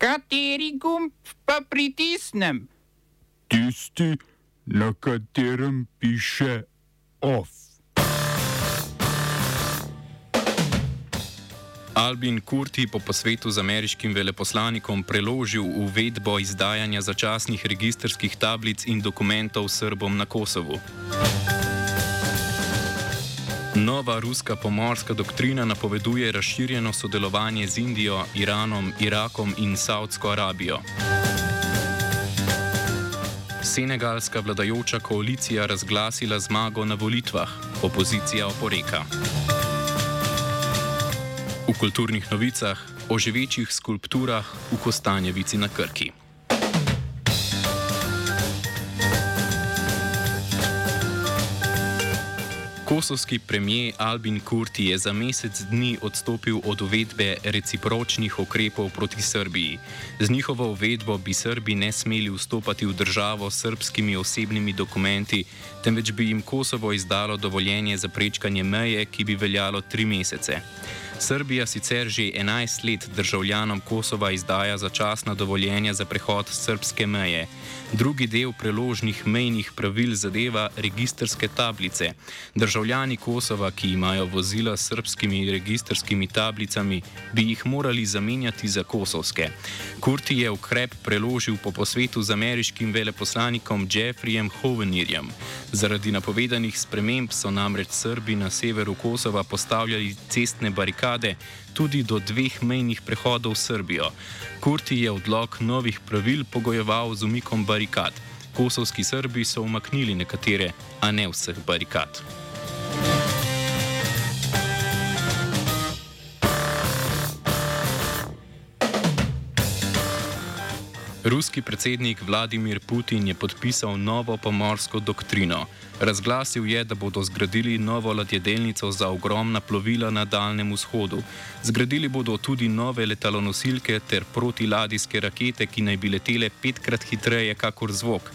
Kateri gumb pa pritisnem? Tisti, na katerem piše OF. Albin Kurti po posvetu z ameriškim veleposlanikom preložil uvedbo izdajanja začasnih registrskih tablic in dokumentov Srbom na Kosovu. Nova ruska pomorska doktrina napoveduje razširjeno sodelovanje z Indijo, Iranom, Irakom in Saudsko Arabijo. Senegalska vladajoča koalicija razglasila zmago na volitvah, opozicija oporeka. V kulturnih novicah o živečih skulpturah v Kostanjevici na Krki. Kosovski premijer Albin Kurti je za mesec dni odstopil od uvedbe recipročnih ukrepov proti Srbiji. Z njihovo uvedbo bi Srbi ne smeli vstopati v državo s srbskimi osebnimi dokumenti, temveč bi jim Kosovo izdalo dovoljenje za prečkanje meje, ki bi veljalo tri mesece. Srbija sicer že 11 let državljanom Kosova izdaja začasna dovoljenja za prehod srpske meje. Drugi del preložnih mejnih pravil zadeva registrske tablice. Državljani Kosova, ki imajo vozila s srpskimi registrskimi tablicami, bi jih morali zamenjati za kosovske. Kurti je ukrep preložil po posvetu z ameriškim veleposlanikom Jeffreyjem Hovenirjem. Zaradi napovedanih sprememb so namreč Srbi na severu Kosova postavljali cestne barikade tudi do dveh mejnih prehodov v Srbijo. Kurti je odlog novih pravil pogojeval z umikom barikad. Kosovski Srbi so umaknili nekatere, a ne vseh barikad. Ruski predsednik Vladimir Putin je podpisal novo pomorsko doktrino. Razglasil je, da bodo zgradili novo ladjedelnico za ogromna plovila na Daljnem vzhodu. Zgradili bodo tudi nove letalonosilke ter protiladijske rakete, ki naj bi letele petkrat hitreje kakor zvok.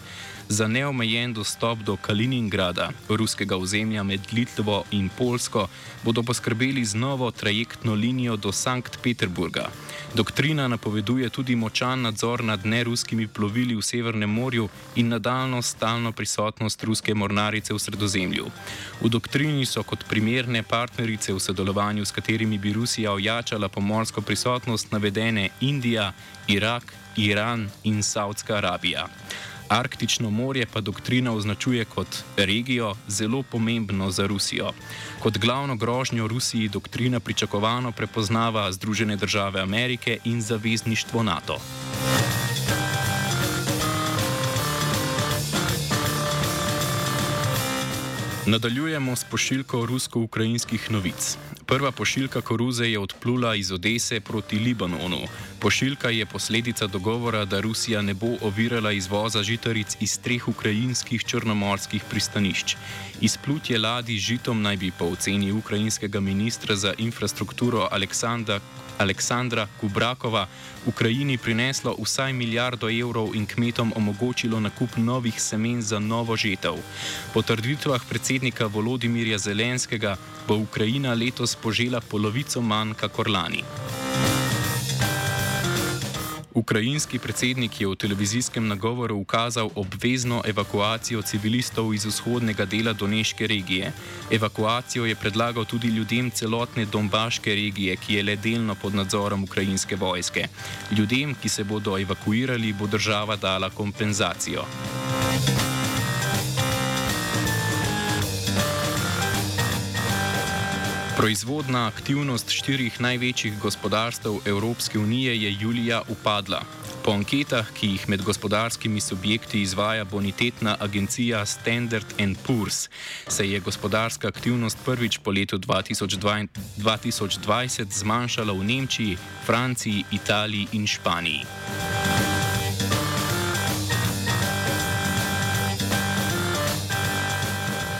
Za neomejen dostop do Kaliningrada, ruskega ozemlja med Litvo in Polsko, bodo poskrbeli z novo trajektno linijo do Sankt Peterburga. Doktrina napoveduje tudi močan nadzor nad neruskimi plovili v Severnem morju in nadaljno stalno prisotnost ruske mornarice v Sredozemlju. V doktrini so kot primerne partnerice v sodelovanju, s katerimi bi Rusija ojačala pomorsko prisotnost, navedene Indija, Irak, Iran in Saudska Arabija. Arktično morje pa doktrina označuje kot regijo zelo pomembno za Rusijo. Kot glavno grožnjo Rusiji doktrina pričakovano prepoznava Združene države Amerike in zavezništvo NATO. Nadaljujemo s pošiljko rusko-ukrajinskih novic. Prva pošiljka koruze je odplula iz Odese proti Libanonu. Pošiljka je posledica dogovora, da Rusija ne bo ovirala izvoza žitaric iz treh ukrajinskih črnomorskih pristanišč. Izplutje ladij žitom naj bi po oceni ukrajinskega ministra za infrastrukturo Aleksandra Aleksandra Kubrakova Ukrajini prineslo vsaj milijardo evrov in kmetom omogočilo nakup novih semen za novo žetev. Po trditvah predsednika Volodimirja Zelenskega bo Ukrajina letos požela polovico manj kakor lani. Ukrajinski predsednik je v televizijskem nagovoru ukazal obvezno evakuacijo civilistov iz vzhodnega dela Doneške regije. Evakuacijo je predlagal tudi ljudem celotne Dombaške regije, ki je le delno pod nadzorom ukrajinske vojske. Ljudem, ki se bodo evakuirali, bo država dala kompenzacijo. Proizvodna aktivnost štirih največjih gospodarstv Evropske unije je julija upadla. Po anketah, ki jih med gospodarskimi subjekti izvaja bonitetna agencija Standard Poor's, se je gospodarska aktivnost prvič po letu 2020 zmanjšala v Nemčiji, Franciji, Italiji in Španiji.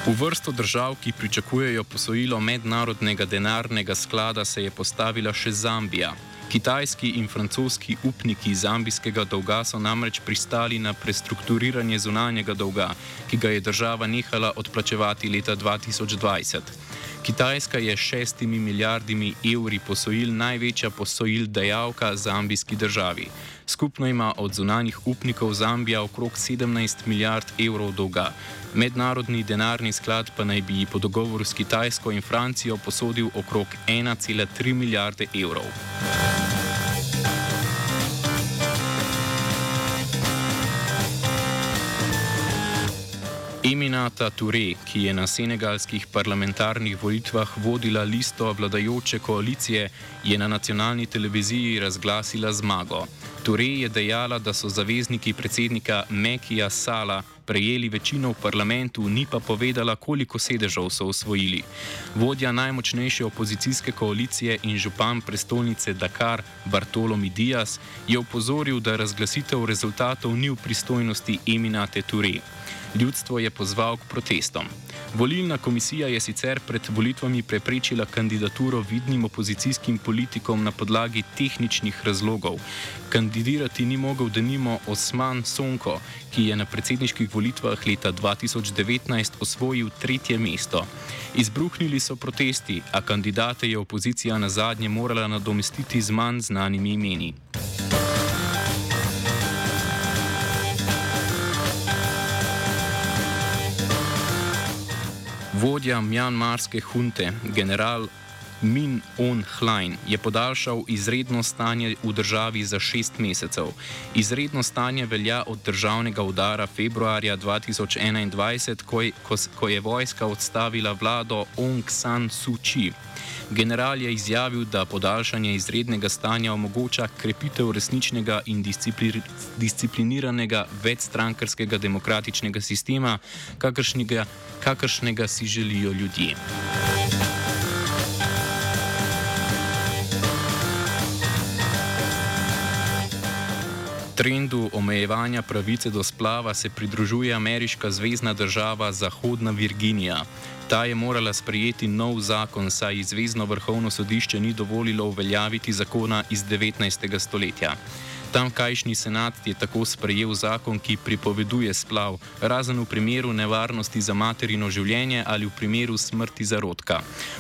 V vrsto držav, ki pričakujejo posojilo mednarodnega denarnega sklada, se je postavila še Zambija. Kitajski in francoski upniki zambijskega dolga so namreč pristali na prestrukturiranje zunanjega dolga, ki ga je država nehala odplačevati leta 2020. Kitajska je s šestimi milijardami evri posojil največja posojil dejavka zambijski državi. Skupno ima od zunanjih upnikov Zambija okrog 17 milijard evrov dolga. Mednarodni denarni sklad pa naj bi po dogovoru s Kitajsko in Francijo posodil okrog 1,3 milijarde evrov. Eminata Toure, ki je na senegalskih parlamentarnih volitvah vodila listo vladajoče koalicije, je na nacionalni televiziji razglasila zmago. Toure je dejala, da so zavezniki predsednika Mekija Sala prejeli večino v parlamentu, ni pa povedala, koliko sedežev so osvojili. Vodja najmočnejše opozicijske koalicije in župan prestolnice Dakar Bartolomi Dias je upozoril, da razglasitev rezultatov ni v pristojnosti Eminate Toure. Ljudstvo je pozval k protestom. Volilna komisija je sicer pred volitvami preprečila kandidaturo vidnim opozicijskim politikom na podlagi tehničnih razlogov. Kandidirati ni mogel denimo Osman Sonko, ki je na predsedniških volitvah leta 2019 osvojil tretje mesto. Izbruhnili so protesti, a kandidate je opozicija na zadnje morala nadomestiti z manj znanimi imeni. Vodja mjanmarske hunte, general Min On Hlain, je podaljšal izredno stanje v državi za šest mesecev. Izredno stanje velja od državnega udara februarja 2021, ko je, ko, ko je vojska odstavila vlado Aung San Suu Kyi. General je izjavil, da podaljšanje izrednega stanja omogoča krepitev resničnega in discipliniranega večstrankarskega demokratičnega sistema, kakršnega, kakršnega si želijo ljudje. Trendu omejevanja pravice do splava se pridružuje ameriška zvezdna država Zahodna Virginija. Ta je morala sprejeti nov zakon, saj zvezdno vrhovno sodišče ni dovolilo uveljaviti zakona iz 19. stoletja. Tamkajšnji senat je tako sprejel zakon, ki pripoveduje splav, razen v primeru nevarnosti za materino življenje ali v primeru smrti zarodka.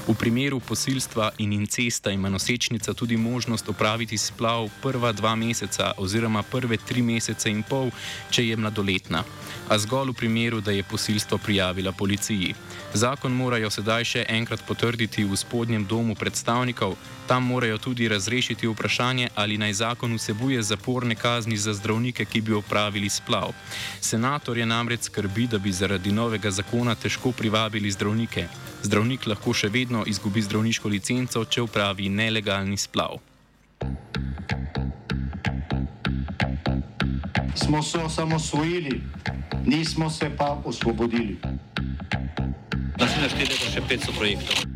V primeru posilstva in incesta ima nosečnica tudi možnost opraviti splav prva dva meseca oziroma prve tri mesece in pol, če je mladoletna, a zgolj v primeru, da je posilstvo prijavila policiji. Zakon morajo sedaj še enkrat potrditi v spodnjem domu predstavnikov, tam morajo tudi razrešiti vprašanje, ali naj zakon vsebuje zaporne kazni za zdravnike, ki bi opravili splav. Senator je namreč skrbi, da bi zaradi novega zakona težko privabili zdravnike. Zdravnik lahko še vedno izgubi zdravniško licenco, če upravi nelegalni splav. Smo se osamosvojili, nismo se pa osvobodili. Naslednje število je še 500 projektov.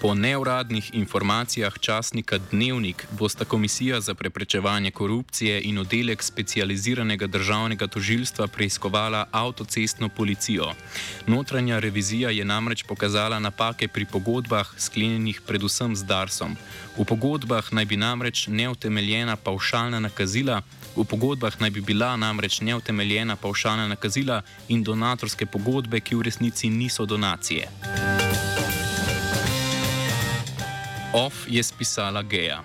Po neuradnih informacijah časnika Dnevnik bosta Komisija za preprečevanje korupcije in oddelek specializiranega državnega tožilstva preiskovala avtocestno policijo. Notranja revizija je namreč pokazala napake pri pogodbah, sklenjenih predvsem z Darsom. V pogodbah naj bi namreč neutemeljena paušalna nakazila. V pogodbah naj bi bila namreč neutemeljena paušalna nakazila in donatorske pogodbe, ki v resnici niso donacije. Off je spisala Geja.